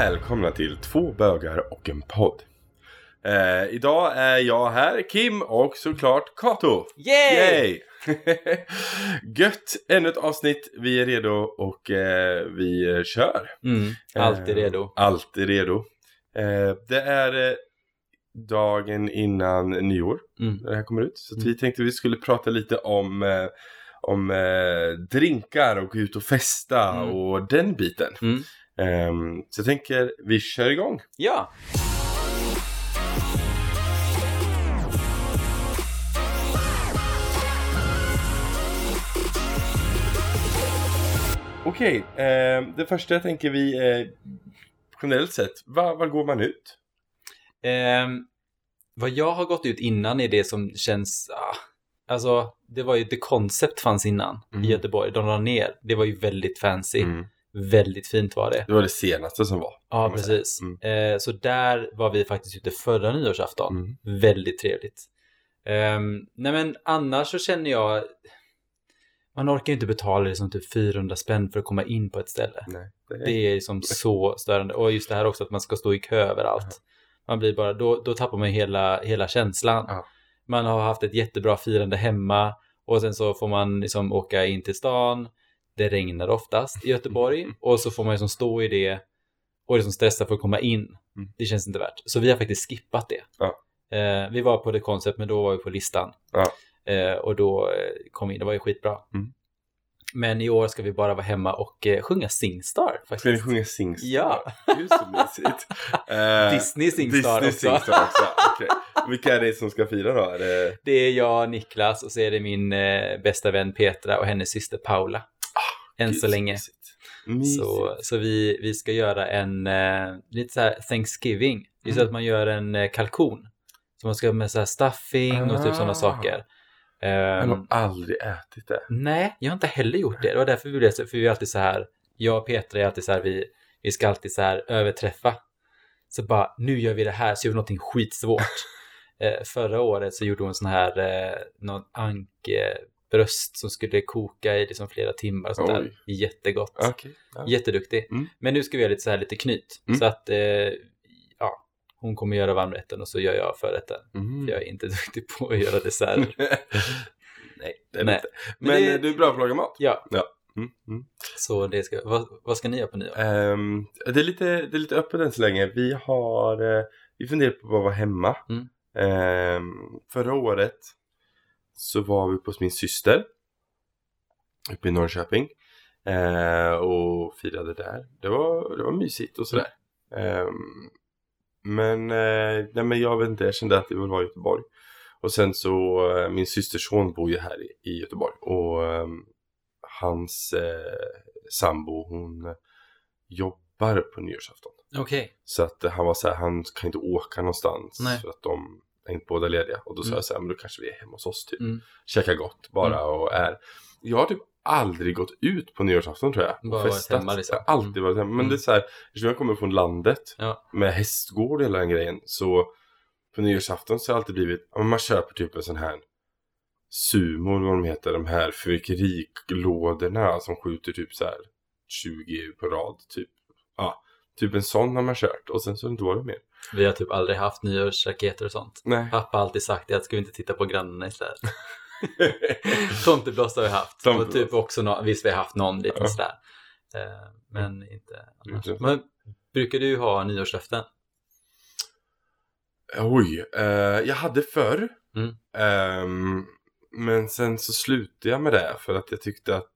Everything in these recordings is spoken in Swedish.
välkomna till Två bögar och en podd. Eh, idag är jag här, Kim och såklart Kato. Yay! Yay! Gött! Ännu ett avsnitt. Vi är redo och eh, vi eh, kör. Mm, alltid Eh, redo. Alltid redo. Eh, det är eh, dagen innan nyår Mm. när det här kommer ut. Så Mm. vi tänkte vi skulle prata lite om, om drinkar och gå ut och festa Mm. och den biten. Ehm, så jag tänker vi kör igång. Ja, Okej, ehm, det första jag tänker vi eh, generellt sett, var, var går man ut? ehm, vad jag har gått ut innan är det som känns... Ah, alltså, det var ju The Concept fanns innan Mm. i Göteborg. De la ner. Det var ju väldigt fancy. Mm. Väldigt fint var det. Det var det senaste som var. Ja, precis. Mm. Eh, så där var vi faktiskt ute förra nyårsafton. Mm. Väldigt trevligt. Ehm, nej men annars så känner jag... Man orkar ju inte betala liksom typ 400 spänn för att komma in på ett ställe. Nej, det är... Det är liksom så störande. Och just det här också att man ska stå i kö överallt. Man blir bara, då, då tappar man hela, hela känslan. Ja. Man har haft ett jättebra firande hemma och sen så får man liksom åka in till stan. Det regnar oftast i Göteborg och så får man liksom stå i det och liksom stressa för att komma in. Mm. Det känns inte värt. Så vi har faktiskt skippat det. Ja. Eh, vi var på det koncept men då var vi på listan. Ja. Eh, och då eh, kom vi in, det var ju skitbra. Mm. Men i år ska vi bara vara hemma och eh, sjunga Singstar faktiskt. Ska ni sjunga Singstar? Ja. Gud så mysigt. Eh, Disney Singstar Disney också. Singstar också. okej. Vilka är det som ska fira då? Är det... Det är jag, Niklas och så är det min eh, bästa vän Petra och hennes syster Paula. Än Gud, så länge. mysigt. Så, så vi, vi ska göra en eh, lite så här Thanksgiving. Det är så Mm. att man gör en eh, kalkon. Så man ska ha med så här stuffing och typ sådana Ah. saker. Jag har Ehm, aldrig ätit det. nej, jag har inte heller gjort det. Det var därför vi blev så, för vi är alltid så här, jag och Petra är alltid så här, vi, vi ska alltid så här överträffa. Så bara, nu gör vi det här, så gör vi någonting skitsvårt. eh, förra året så gjorde hon sån här, eh, någon ankebröst som skulle koka i liksom flera timmar och sånt där. Jättegott. Okej. Ja. Jätteduktig. Mm. Men nu ska vi göra lite så här lite knyt. Mm. Så att, eh, ja, hon kommer göra varmrätten och så gör jag förrätten. Mm. För jag är inte duktig på att göra dessert. Nej, det är Nej. inte. Men Men det- eh, du är bra på att laga mat? ja, Mm. Mm. så det ska, vad, vad ska ni göra på nyår? Ehm, det, är lite, det är lite öppet än så länge. Vi har eh, vi funderar på att vara hemma. Mm. Ehm, förra året så var vi hos min syster uppe i Norrköping eh, och firade där. Det var, det var mysigt och sådär. Ehm, men, eh, nej, men jag vet inte, jag kände att det vill vara i Göteborg. Och sen så, eh, min systers son bor ju här i, i Göteborg och ehm, hans eh, sambo hon jobbar på nyårsafton. Okej. Så att eh, han var så här, han kan inte åka någonstans Nej. för att de inte båda lediga. Och då sa Mm. jag så här, men då kanske vi är hemma hos oss typ. Mm. Käkar gott bara och är. Jag har typ aldrig gått ut på nyårsafton tror jag. och Bara varit hemma, liksom. Jag har alltid varit hemma. Men Mm. det är så här, eftersom jag kommer från landet Ja. med hästgård och hela den grejen. Så på nyårsafton så har det alltid blivit, man köper typ en sån här sumo, eller vad de heter, de här fyrverkerilådorna som skjuter typ så här 20 på rad typ. Ja, typ en sån har man kört och sen så har det inte varit mer. Vi har typ aldrig haft nyårsraketer och sånt. Nej. Pappa har alltid sagt att ska vi inte titta på grannarna istället? Tomteblås har vi haft. Och Tomteblås. typ också, no visst vi har haft någon liten Ja. sådär. Eh, men inte annars. Inte. Men brukar du ha nyårslöften? Oj, eh, jag hade förr. Mm. Ehm, men sen så slutade jag med det för att jag tyckte att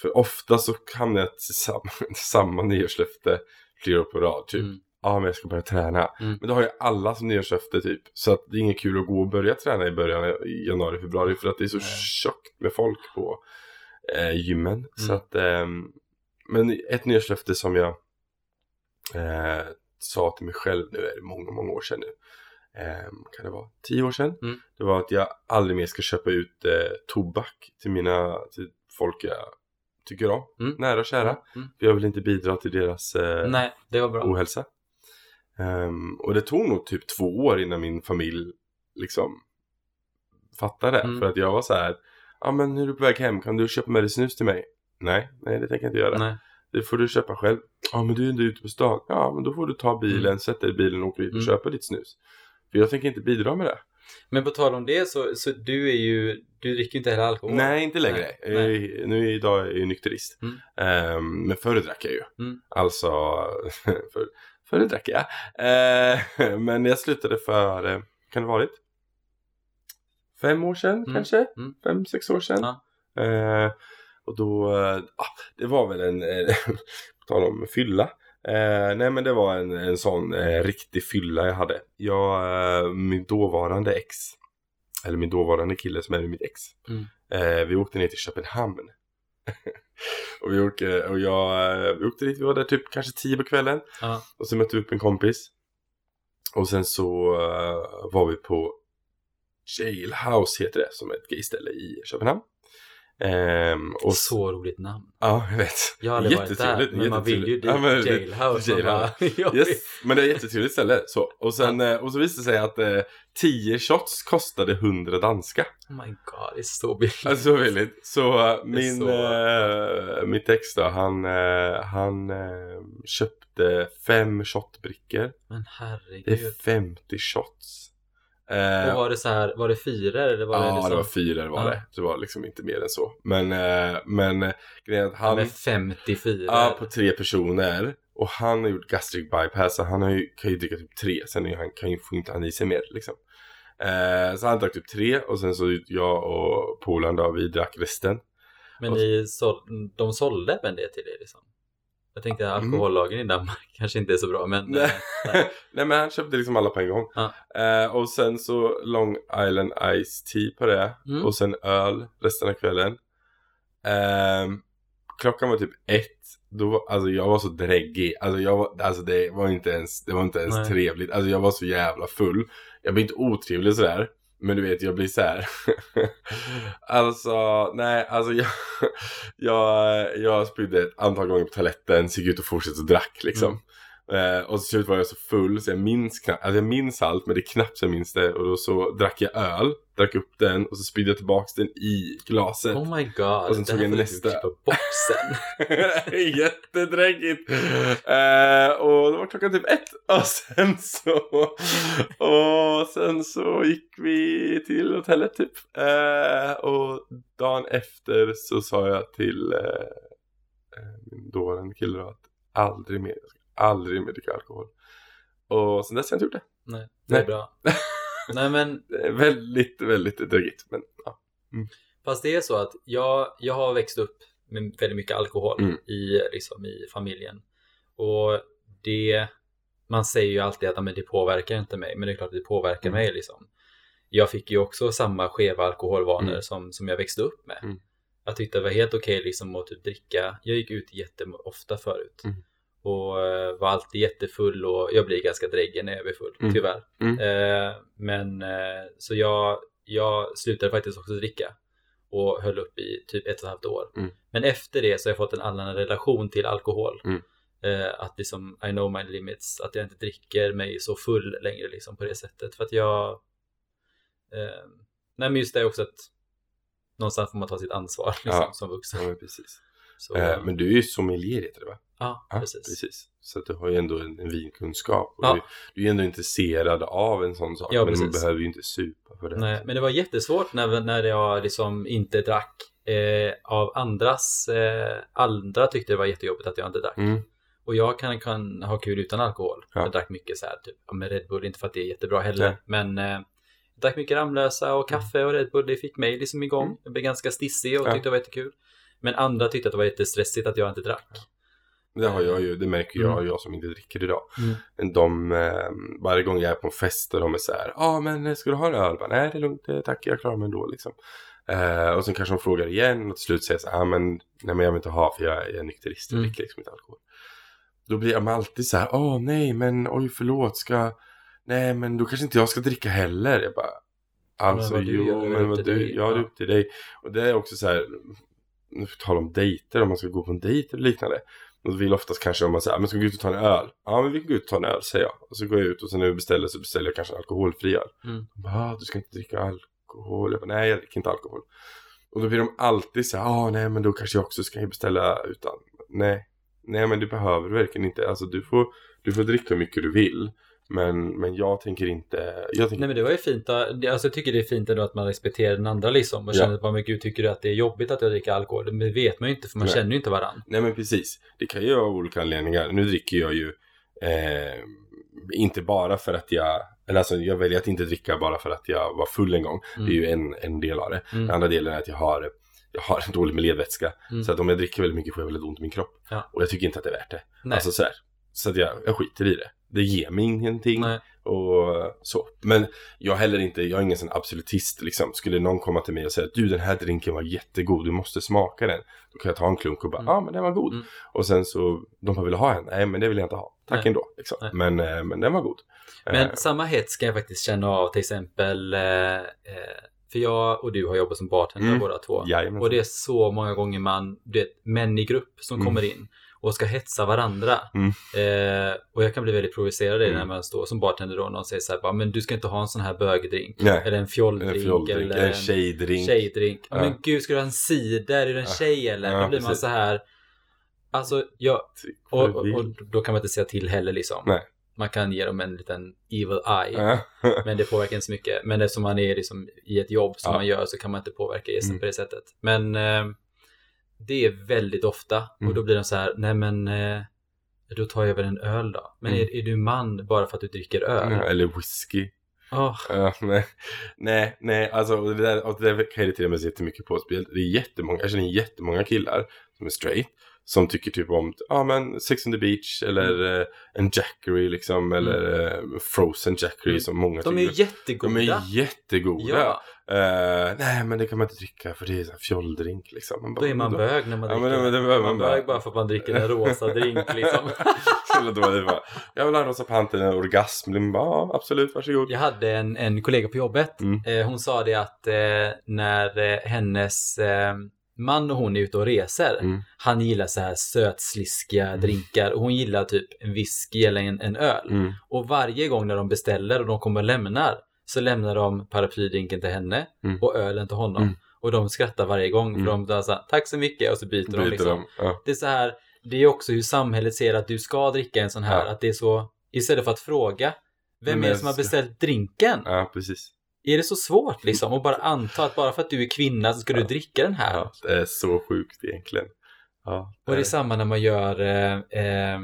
för ofta så hamnar jag till samma, samma nyårslöfte flera år på rad. Typ, Mm. ja men jag ska börja träna. Mm. Men då har ju alla som nyårslöfte typ. Så att det är inget kul att gå och börja träna i början i januari, februari. För att det är så tjockt med folk på eh, gymmen. Så Mm. att, ehm, men ett nyårslöfte som jag eh, sa till mig själv nu är det många, många år sedan nu. Ehm, kan det vara tio år sedan? Mm. Det var att jag aldrig mer ska köpa ut eh, tobak till mina, till folk jag tycker om. Mm. Nära och kära. Mm. För jag vill inte bidra till deras eh, Nej, det var bra. ohälsa. Ehm, och det tog nog typ två år innan min familj liksom fattade. Mm. För att jag var så här, ja men nu är du på väg hem, kan du köpa med dig snus till mig? Nej, nej det tänker jag inte göra. Nej. Det får du köpa själv. Ja men du är inte ute på stan. Ja men då får du ta bilen, Mm. sätta dig i bilen och åka ut och Mm. köpa ditt snus. För jag tänker inte bidra med det. Men på tal om det så, så du är ju, du dricker ju inte heller alkohol. Nej, inte längre. Nej, nej. Eh, Nu idag är jag ju nykterist. Mm. Ehm, men förr drack jag ju. Mm. Alltså, för, förr drack jag. Eh, men jag slutade för, eh, kan det varit? Fem år sedan Mm. kanske? Mm. Fem, sex år sedan. Ja. Eh, och då, ah, det var väl en, eh, på tal om fylla. Eh, nej men det var en, en sån eh, riktig fylla jag hade. Jag, eh, min dåvarande ex, eller min dåvarande kille som är mitt ex. Mm. Eh, vi åkte ner till Köpenhamn. och vi åkte, och jag, eh, vi åkte dit, vi var där typ kanske tio på kvällen. Ja. Och så mötte vi upp en kompis. Och sen så eh, var vi på Jailhouse heter det, som är ett gayställe i Köpenhamn. Ehm, och så, roligt namn. ja, jag vet. Jag har aldrig varit där, men man vill ju dit. Ja, men- jailhouse. Jailhouse. bara, Yes, men det är ett jättetrevligt ställe. Så. Och, sen, eh, och så visade det sig att eh, 10 shots kostade 100 danska. Oh my god, det är så billigt. Alltså så billigt. Så eh, min, så- eh, mitt ex då, han, eh, han köpte fem shotbrickor. Men Det är herregud. 50 shots. Eh, Och var det så här, var det fyra eller var det ja, liksom? det var fyra det var Ja. det. Det var liksom inte mer än så. Men, eh, men grejen att han... med 54. Ja, på tre personer. Och han har gjort gastric bypass, så han har ju, kan ju dricka typ tre. Sen är han, kan ju, får inte han i sig mer liksom. Eh, så han drack typ tre och sen så jag och polaren då, vi drack resten. Men och- ni sål, de sålde även det till er liksom? Jag tänkte att alkohollagen i Danmark kanske inte är så bra men... Mm. Nej. eh, nej. Nej men han köpte liksom alla på en gång. Ja. Eh, och sen så Long Island Ice Tea på det. Mm. Och sen öl resten av kvällen. Ehm, klockan var typ ett. Då var, alltså jag var så dräggig. Alltså, jag var, alltså det var inte ens, det var inte ens Nej. trevligt. Alltså jag var så jävla full. Jag blir inte otrevlig sådär. Men du vet, jag blir så här. alltså, nej, alltså jag, jag, jag spydde ett antal gånger på toaletten, så gick ut och fortsatte och drack liksom. Mm. Eh, och till slut var jag så full så jag minns knappt, alltså jag minns allt men det är knappt så jag minns det. Och då så drack jag öl, drack upp den och så spydde jag tillbaks den i glaset. Oh my god, Och sen tog jag du nästa. klippa bort sen. Jättedräggigt! Eh, och då var klockan typ ett och sen så och sen så gick vi till hotellet typ. Eh, och dagen efter så sa jag till eh, eh, min dåvarande kille då att aldrig mer, aldrig mer dricka alkohol. Och sen dess har jag inte gjort det. Nej, det är Nej. bra. Nej men, väldigt, väldigt dräggigt. Men ja. fast det är så att jag, jag har växt upp med väldigt mycket alkohol Mm. i, liksom, i familjen. Och det, man säger ju alltid att men det påverkar inte mig, men det är klart att det påverkar Mm. mig liksom. Jag fick ju också samma skeva alkoholvanor Mm. som, som jag växte upp med. Mm. Jag tyckte det var helt okej liksom att typ dricka. Jag gick ut jätteofta förut. Mm. Och eh, var alltid jättefull och jag blir ganska dräggen när jag blir full, Mm. tyvärr. Mm. Eh, men eh, så jag, jag slutade faktiskt också dricka och höll upp i typ ett och ett halvt år. Mm. Men efter det så har jag fått en annan relation till alkohol. Mm. Eh, att liksom, I know my limits, att jag inte dricker mig så full längre liksom på det sättet. För att jag... Eh, nej men just det också att någonstans får man ta sitt ansvar liksom, Ja. som vuxen. ja precis. Så, Eh, men du är ju sommelier heter det va? ja, Ja, precis. Så att du har ju ändå en, en vinkunskap. Och Ja. du, du är ju ändå intresserad av en sån sak. Ja, men man precis. behöver ju inte supa för det. Nej, men det var jättesvårt när, när jag liksom inte drack. Eh, av andras, eh, andra tyckte det var jättejobbigt att jag inte drack. Mm. Och jag kan, kan ha kul utan alkohol. Ja. Jag drack mycket så här, typ, med Red Bull, inte för att det är jättebra heller. Nej. Men eh, jag drack mycket Ramlösa och kaffe och Red Bull, det fick mig liksom igång. Mm. Jag blev ganska stissig och Ja. tyckte det var jättekul. Men andra tyckte att det var jättestressigt att jag inte drack. Det har jag ju, det märker jag, Mm. jag som inte dricker idag. Mm. De, eh, varje gång jag är på en fest och de är så här, ja ah, men ska du ha en öl? Bara, Nej det är lugnt, eh, tack jag klarar mig ändå liksom. Eh, och sen kanske de frågar igen och till slut säger så här, ah, men nej men jag vill inte ha för jag, jag är nykterist, jag Mm. dricker liksom inte alkohol. Då blir jag alltid så här, åh nej men oj förlåt, ska, nej men då kanske inte jag ska dricka heller. Jag bara, alltså jo men vad du, ja det är upp till dig. Och det är också så här, nu tala om dejter, om man ska gå på en dejt eller liknande. Då vill oftast kanske om man säger, "Ah, men ska vi gå ut och ta en öl? Ja men vi kan gå ut och ta en öl säger jag. Och så går jag ut och sen när vi beställer så beställer jag kanske en alkoholfri öl. Mm. Bara, "Ah, du ska inte dricka alkohol. Jag bara, nej jag dricker inte alkohol. Och då blir de alltid så här, ah nej men då kanske jag också ska beställa utan. Nej, nej men det behöver du verkligen inte. Alltså du får, du får dricka hur mycket du vill. Men, men jag tänker inte, jag tänker, Nej men det var ju fint, alltså jag tycker det är fint ändå att man respekterar den andra liksom och Ja. känner att men gud tycker du att det är jobbigt att jag dricker alkohol? Men det vet man ju inte för man Nej. känner ju inte varandra. nej men precis. Det kan ju av olika anledningar. Nu dricker jag ju eh, inte bara för att jag, eller alltså jag väljer att inte dricka bara för att jag var full en gång. Det är ju en, en del av det. Mm. Den andra delen är att jag har, jag har en dålig med ledvätska. Mm. Så att om jag dricker väldigt mycket får jag väldigt ont i min kropp. Ja. Och jag tycker inte att det är värt det. Nej. Alltså sådär. Så att jag, jag skiter i det. Det ger mig ingenting. Nej. Och så. Men jag heller inte, jag är ingen sån absolutist liksom. Skulle någon komma till mig och säga att du den här drinken var jättegod, du måste smaka den. Då kan jag ta en klunk och bara, ja Mm. men den var god. Mm. Och sen så, de bara vill ha en, nej men det vill jag inte ha. Tack Nej. ändå. Liksom. Men, eh, men den var god. Men Eh, samma hets kan jag faktiskt känna av till exempel, eh, eh, för jag och du har jobbat som bartender Mm. båda två. jajamensan. Och det är så många gånger man, det är män i grupp som Mm. kommer in och ska hetsa varandra. Mm. Eh, och jag kan bli väldigt provocerad i det när Mm. man står som bartender då och någon säger så här, men du ska inte ha en sån här bögdrink. Nej. Eller en fjolldrink. en fjolldrink, eller en tjejdrink. tjejdrink. Ja. Men gud, ska du ha en cider? Är du en Ja. tjej eller? Ja, då blir man precis. så här, alltså, jag, och, och, och då kan man inte säga till heller liksom. Nej. Man kan ge dem en liten evil eye. Men det påverkar inte så mycket. Men eftersom man är liksom i ett jobb som man gör så kan man inte påverka gästen Mm. på det sättet. Men eh, det är väldigt ofta. Och Mm. då blir de så här, nej men eh, då tar jag väl en öl då. Men Mm. är, är du man bara för att du dricker öl? Ja, Eller whisky. Åh, Ja, nej, nej, nej, alltså och det där, och det där kan jag irritera mig så jättemycket på. Det är jättemånga, jag känner jättemånga killar som är straight. Som tycker typ om, ja men Sex on the beach eller Mm. eh, en Jackery liksom. Eller eh, frozen Jackery Mm. som många de är ju tycker. jättegoda. De är jättegoda. Ja, Eh, nej men det kan man inte dricka för det är en fjolldrink liksom. Man bara, då är man då- bög när man Ja, dricker. men det- men behöver man man bara. bög bara för att man dricker en rosa drink liksom. Så jävla dåligt bara. Jag vill ha en rosa panter, en orgasm. Man bara, ja absolut, varsågod. Jag hade en, en kollega på jobbet. Mm. Eh, hon sa det att eh, när eh, hennes eh, man och hon är ute och reser. Mm. Han gillar så här sötsliskiga drinkar och hon gillar typ en whisky eller en, en öl. Mm. Och varje gång när de beställer och de kommer och lämnar så lämnar de paraplydrinken till henne Mm. och ölen till honom. Mm. Och de skrattar varje gång för Mm. de bara så här, tack så mycket och så byter, de Byter liksom. de. Ja. Det är så här, det är också hur samhället ser att du ska dricka en sån här, Ja. att det är så, istället för att fråga, vem är det det som har beställt drinken? ja, precis. Är det så svårt liksom? Och bara anta att bara för att du är kvinna så ska du Ja. dricka den här. Ja, det är så sjukt egentligen. Ja, Och det är samma när man gör, eh, eh,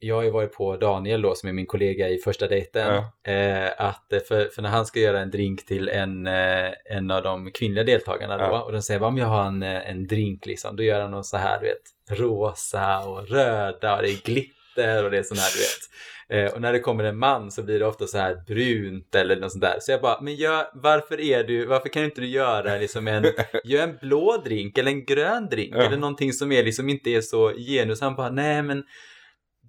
jag har ju varit på Daniel då som är min kollega i första dejten. Eh, att, eh, för, för när han ska göra en drink till en, eh, en av de kvinnliga deltagarna då Ja. och de säger om jag har en, eh, en drink liksom, då gör han något så här du vet, rosa och röda och det är glitter och det är sån här du vet. Eh, och när det kommer en man så blir det ofta så här brunt eller något sånt där. Så jag bara, men gör, varför är du, varför kan inte du göra liksom en, gör en blå drink eller en grön drink Ja. eller någonting som är liksom inte är så genus. Han bara, nej men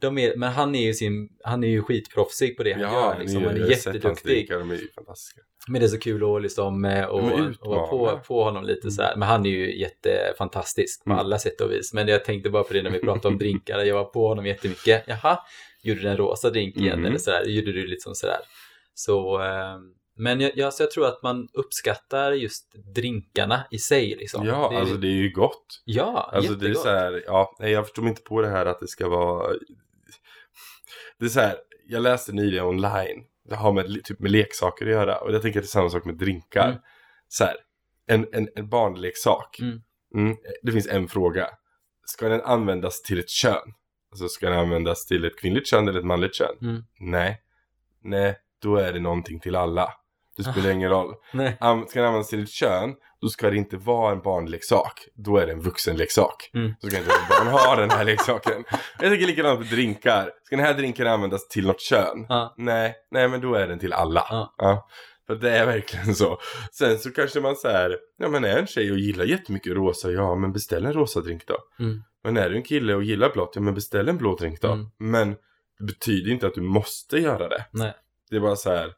de är, men han är ju sin, han är ju skitproffsig på det han Ja, gör liksom. Han är jätteduktig. De är ju fantastiska. Men det är så kul att liksom eh, och, och vara på, på honom lite så här. Men han är ju jättefantastisk på Mm. alla sätt och vis. Men jag tänkte bara på det när vi pratade om drinkar. Jag var på honom jättemycket. Jaha, gjorde du en rosa drink igen Mm. eller sådär? Gjorde du liksom sådär? Så, eh, men jag, jag, så jag tror att man uppskattar just drinkarna i sig liksom. Ja, det, är- alltså det är ju gott. ja Alltså det är jättegott. så här, ja, jag förstår mig inte på det här att det ska vara... Det är så här, jag läste nyligen online. Det har med, typ med leksaker att göra. Och jag tänker att det är samma sak med drinkar. Mm. Så här, en, en, en barnleksak. Mm. Mm, det finns en fråga. Ska den användas till ett kön? Alltså ska den användas till ett kvinnligt kön eller ett manligt kön? Mm. Nej. Nej, då är det någonting till alla. Det spelar ingen roll. Nej. Ska den användas till ett kön, då ska det inte vara en barnleksak. Då är det en vuxenleksak. Mm. Så ska inte barn ha den här leksaken. Jag tycker likadant med drinkar. Ska den här drinken användas till något kön? Ja. Nej, nej men då är den till alla. Ja. För det är verkligen så. Sen så kanske man säger, ja men är en tjej och gillar jättemycket rosa, ja men beställ en rosa drink då. Mm. Men är du en kille och gillar blått, ja men beställ en blå drink då. Mm. Men det betyder inte att du måste göra det. Nej. Det är bara så här,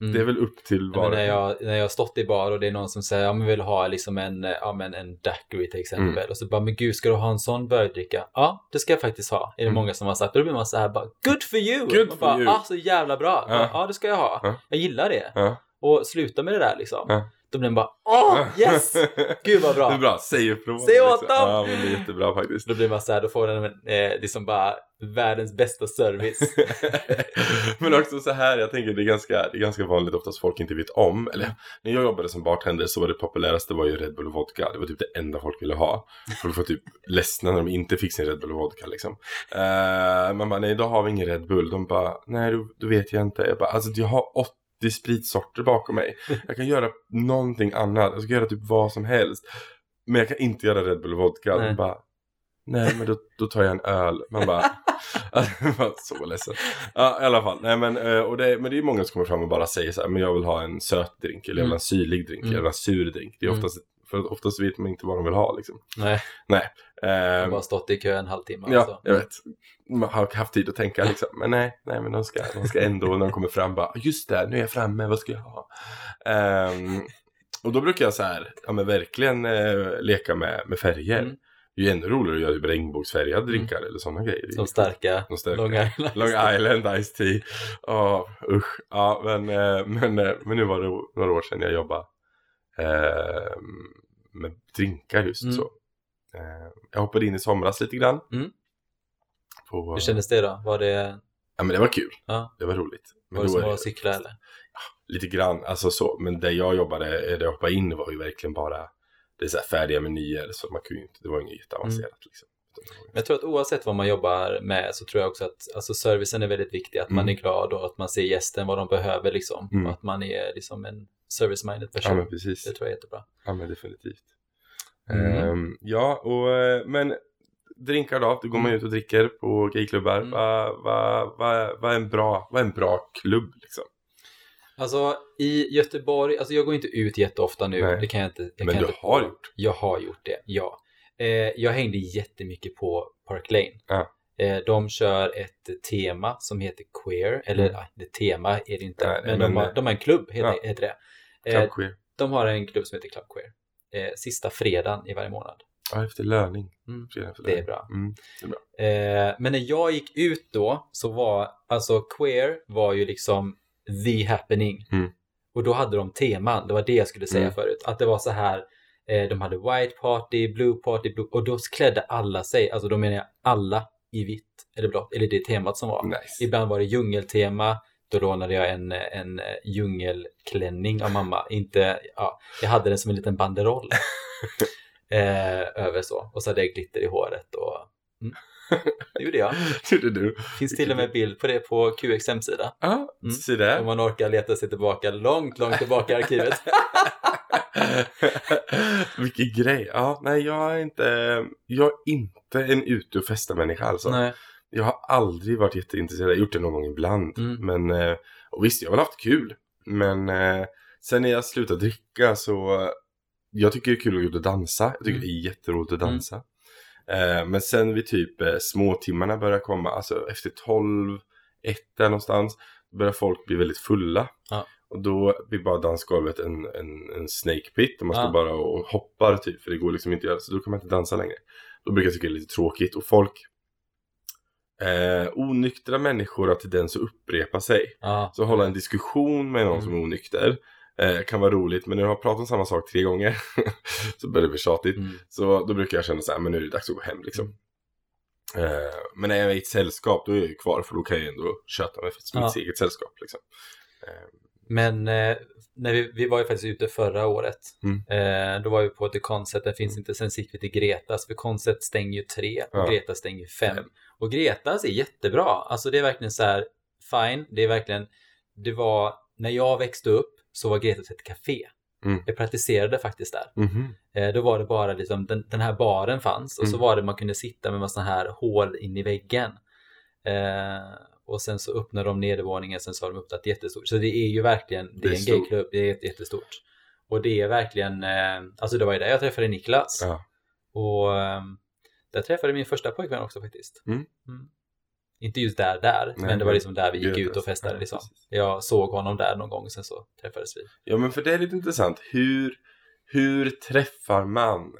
Mm. det är väl upp till var när, jag, när jag har stått i bar och det är någon som säger ja men vill ha liksom en, ja, men en daiquiri till exempel. Mm. Och så bara, men gud ska du ha en sån bördricka? Ja, det ska jag faktiskt ha. Är det Mm. många som har sagt. Och då blir man så här bara, good for you! Good man for bara, you. Ah, så jävla bra! Ja. Ja. ja, det ska jag ha. Ja. Jag gillar det. Ja. Och sluta med det där liksom. Då blir den bara åh yes! Gud vad bra! Det är bra, säg upp dem. Säg åt dem! Ja, men det är jättebra faktiskt. Då blir man så här, då får den eh, liksom bara världens bästa service. men också så här, jag tänker det är ganska, det är ganska vanligt oftast folk inte vet om. Eller när jag jobbade som bartender så var det populäraste var ju Red Bull och vodka. Det var typ det enda folk ville ha. Folk var typ ledsna när de inte fick sin Red Bull och vodka liksom. Uh, man bara, nej idag har vi ingen Red Bull. De bara, nej då, då vet jag inte. Jag bara, alltså jag har 80 spritsorter bakom mig. Jag kan göra någonting annat. Jag ska göra typ vad som helst. Men jag kan inte göra Red Bull och vodka. Nej. Bara, nej men då, då tar jag en öl. Man bara, alltså, så ledsen. Ja i alla fall. Nej, men, eh, och det, men det är många som kommer fram och bara säger så här, men jag vill ha en söt drink. Eller jag vill ha en syrlig drink. Eller en sur drink. Det är Mm. oftast, för att oftast vet man inte vad de vill ha liksom. Nej, Nej. jag har Eh, bara stått i kö en halvtimme. Ja, Alltså. jag vet. Man har haft tid att tänka liksom. Men nej, nej men de ska, de ska ändå när de kommer fram bara, just det, nu är jag framme, vad ska jag ha? Ehm, och då brukar jag så här, ja men verkligen eh, leka med, med färger. Mm. Det är ju ännu roligare att göra typ regnbågsfärgade drinkar eller sådana grejer. Som starka, De starka. Long Island. Long Island Ice Tea. Ja, usch. Ja, men, eh, men, eh, men nu var det några år sedan jag jobbade eh, med drinkar just Mm. så. Eh, jag hoppade in i somras lite grann. Mm. På, Hur kändes det då? Var det, Ja, men det var kul. Ja. Det var roligt. Men var det som är att cykla eller? Lite grann, alltså så. Men där jag jobbade, där jag hoppade in var ju verkligen bara det är så färdiga menyer. Så man kunde inte, det var inget jätteavancerat liksom. Det jag tror att oavsett vad man jobbar med så tror jag också att alltså, servicen är väldigt viktig. Att man Mm. är glad och att man ser gästen vad de behöver liksom. Mm. Och att man är liksom en service-minded person. Ja, men precis. Det tror jag är jättebra. Ja men definitivt. Mm. Ehm, ja och men drinkar då, då går man ut och dricker på gayklubbar. Mm. Vad va, va, va är en bra, vad är en bra klubb liksom? Alltså i Göteborg, alltså jag går inte ut jätteofta nu. Nej. Det kan jag inte. Jag Men kan du inte har gjort. Jag har gjort det, ja. Eh, jag hängde jättemycket på Park Lane. Ja. Eh, de kör ett tema som heter Queer, eller Mm. ja, det tema är det inte, Nej, men, men, de, har, eh, de har en klubb, heter, ja. heter det. Eh, Club queer. de har en klubb som heter Club Queer. Eh, sista fredagen i varje månad. Ja, efter löning. Mm. Det är bra. Mm. Eh, men när jag gick ut då så var, alltså queer var ju liksom the happening. Mm. Och då hade de teman, det var det jag skulle säga Mm. förut. Att det var så här, de hade white party, blue party, blue, och då klädde alla sig, alltså då menar jag alla i vitt eller blått, eller det temat som var. Nice. Ibland var det djungeltema, då lånade jag en, en eh, djungelklänning av mamma. Inte, ja, jag hade den som en liten banderoll. eh, över så. Och så hade jag glitter i håret och mm. det gjorde jag. Gjorde du? finns till och med bild på det på QX hemsida. Ja, Mm. se där. Om man orkar leta sig tillbaka långt, långt tillbaka i arkivet. Vilken grej. Ja, nej jag är inte, jag är inte en ute och festa människa alltså. Nej. Jag har aldrig varit jätteintresserad, jag har gjort det någon gång ibland. Mm. Men, eh, och visst, jag har väl haft kul. Men eh, sen när jag slutade dricka så, jag tycker det är kul att dansa. Jag tycker Mm. det är jätteroligt att dansa. Eh, men sen vid typ eh, småtimmarna börjar komma, alltså efter 12, 1 där någonstans, börjar folk bli väldigt fulla. Och då blir bara dansgolvet en, en, en snake pit och man står Ja. bara och hoppar typ, för det går liksom inte att göra, så då kan man inte dansa längre. Då brukar jag tycka det är lite tråkigt och folk Eh, onyktra människor har tendens att upprepa sig. Ja. Så hålla en diskussion med någon Mm. som är onykter eh, kan vara roligt. Men när du har pratat om samma sak tre gånger så börjar det bli tjatigt. Mm. Så då brukar jag känna så här, men nu är det dags att gå hem liksom. Eh, men när jag är i ett sällskap då är jag ju kvar för då kan jag ju ändå köta mig för mitt Ja. eget sällskap. Liksom. Eh, Men eh, när vi, vi var ju faktiskt ute förra året. Mm. Eh, då var vi på The Concept, den finns inte. Sen gick vi till Gretas, för Concept stänger ju tre och Ja. Gretas stänger fem. Fem. Och Gretas är jättebra. Alltså det är verkligen så här, fine. Det är verkligen, det var, när jag växte upp så var Gretas ett café. Mm. Jag praktiserade faktiskt där. mhm. Eh, då var det bara liksom, den, den här baren fanns och så Mm. var det man kunde sitta med massa här hål in i väggen. Eh, och sen så öppnade de nedervåningen, sen så har de öppnat jättestort. Så det är ju verkligen, det, Det är är en gayklubb, det är jätte- jättestort. Och det är verkligen, eh, alltså det var ju där jag träffade Niklas. Ja. Och eh, där träffade min första pojkvän också faktiskt. Mm. Inte just där, där, Nej, men det var liksom där vi gick ut och festade Ja, liksom. Jag såg honom där någon gång, sen så träffades vi. Ja men för det är lite intressant. Hur, hur träffar man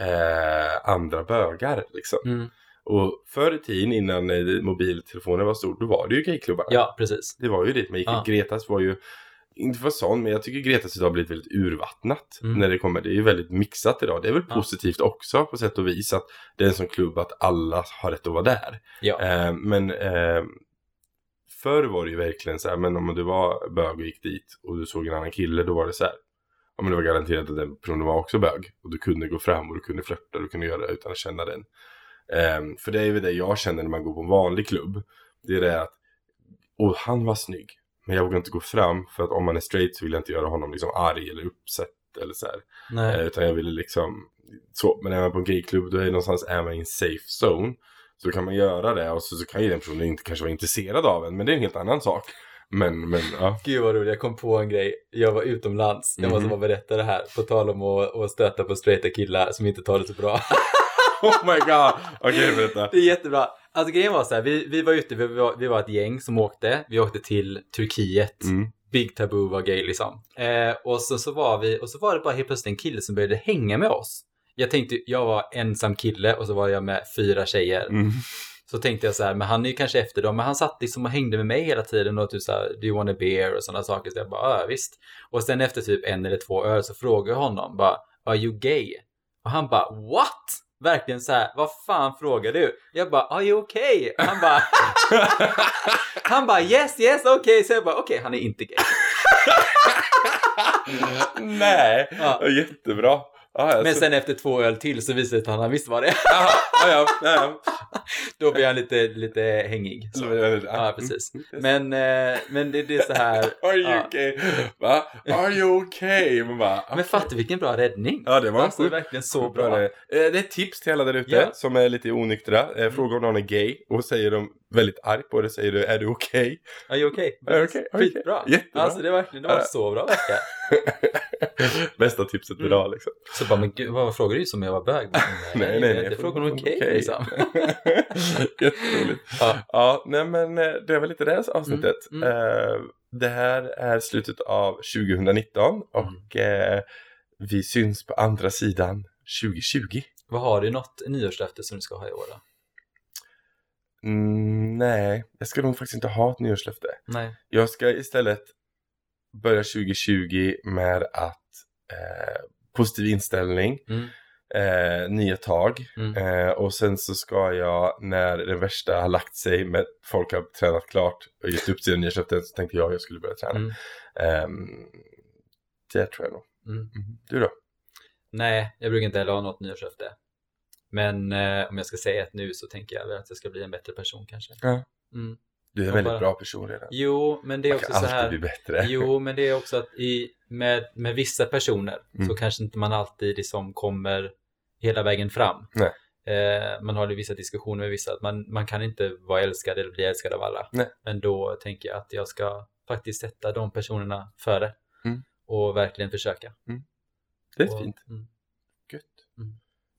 eh, andra bögar liksom? Mm. Och förr i tiden innan eh, mobiltelefoner var stor, då var det ju gayklubbarna. Ja, precis. Det var ju dit man gick. Ja. Gretas var ju inte för sån, men jag tycker Gretas idag har blivit väldigt urvattnat Mm. när det kommer. Det är ju väldigt mixat idag. Det är väl Ja. positivt också på sätt och vis att det är en sån klubb att alla har rätt att vara där. Ja. Eh, men eh, förr var det ju verkligen så här, men om du var bög och gick dit och du såg en annan kille, då var det så här. Ja men det var garanterat att den personen var också bög. Och du kunde gå fram och du kunde flörta, du kunde göra det utan att känna den. Eh, för det är ju det jag känner när man går på en vanlig klubb. Det är det att, och han var snygg. Men jag vågar inte gå fram för att om man är straight så vill jag inte göra honom liksom arg eller uppsett eller så här. Eh, utan jag ville liksom så. Men är man på en gayklubb då är det någonstans är man i en safe zone. Så kan man göra det och så, så kan ju den personen inte kanske vara intresserad av en. Men det är en helt annan sak. Men, men ja. Gud vad roligt, jag kom på en grej. Jag var utomlands, jag måste Mhm. bara berätta det här. På tal om att, att stöta på straighta killar som inte tar det så bra. Oh my god! Okej, berätta. Det är jättebra. Alltså grejen var så här, vi, vi var ute, vi var, vi var ett gäng som åkte. Vi åkte till Turkiet. Mm. Big Taboo var gay liksom. Eh, och så, så var vi, och så var det bara helt plötsligt en kille som började hänga med oss. Jag tänkte, jag var ensam kille och så var jag med fyra tjejer. Mm. Så tänkte jag så här, men han är ju kanske efter dem, men han satt liksom och hängde med mig hela tiden och typ så här, do you want a beer och sådana saker. Så jag bara, ja visst. Och sen efter typ en eller två öl så frågade jag honom bara, are you gay? Och han bara, what? Verkligen så här, vad fan frågar du? Jag bara, are you okay? Han bara, han bara, yes, yes, okay. Så jag bara, okej, han är inte gay. Nej, Ja. jättebra. Jag Men sen efter två öl till så visade det sig att han visste vad det är. Jaha, ja, ja, ja, Då blev han lite, lite hängig. Så. ja. Ja, precis. Mm. Men, eh, men det, det är så här. Are you ja. okay? Va? Are you okay? Man bara, Men fatta vilken bra räddning. Ja, det var alltså, sjukt. verkligen så Bra bra. det. Eh, Det är ett tips till alla där ute. Mm. som är lite onyktra. Eh, Fråga om någon är gay och säger de väldigt arg på det säger du är du okej? You okay? Är du okej? Okej. Skitbra. Jättebra. Alltså det var verkligen, det var så bra verkligen. Bästa tipset Mm. idag liksom. Så bara, men gud, vad frågar du som jag var bög? Nej, nej, nej. Jag frågar om okej Okej. liksom. Jätteroligt. Ja. Ja, nej men eh, det var lite det avsnittet. Mm, mm. Eh, Det här är slutet av 2019 och Mm. eh, vi syns på andra sidan 2020. Vad har du något nyårslöfte som du ska ha i år då? Mm, nej, jag ska nog faktiskt inte ha ett nyårslöfte. Nej. Jag ska istället börja 2020 med att eh, positiv inställning, Mm. eh, nya tag Mm. eh, och sen så ska jag när den värsta har lagt sig med folk har tränat klart och gett upp sina nyårslöften så tänkte jag att jag skulle börja träna. Mm. Ehm, det tror jag nog. Mm. Mm. Du då? Nej, jag brukar inte heller ha något nyårslöfte. Men eh, om jag ska säga ett nu så tänker jag väl att jag ska bli en bättre person kanske. Ja. Mm. Du är en väldigt bara- bra person redan. Jo, men det är också så här. bli bättre. Jo, men det är också att i, med, med vissa personer Mm. så kanske inte man alltid liksom kommer hela vägen fram. Nej. Eh, man har ju vissa diskussioner med vissa att man, man kan inte vara älskad eller bli älskad av alla. Nej. Men då tänker jag att jag ska faktiskt sätta de personerna före Mm. och verkligen försöka. Det är och, fint. Mm, Gött.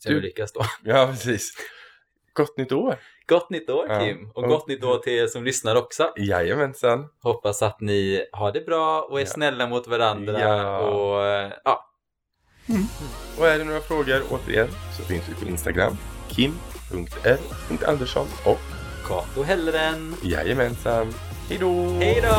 se om Du- lyckas då. Ja, precis. Gott nytt år! Gott nytt år Ja. Kim! Och Och- gott nytt år till er som lyssnar också. Jajamensan. Hoppas att ni har det bra och är Ja. snälla mot varandra. Ja. Och eh, ja, Och är det några frågor återigen så finns vi på Instagram. kim.r.andersson och Kato Helleren. jajamensan. Hejdå! Hej då!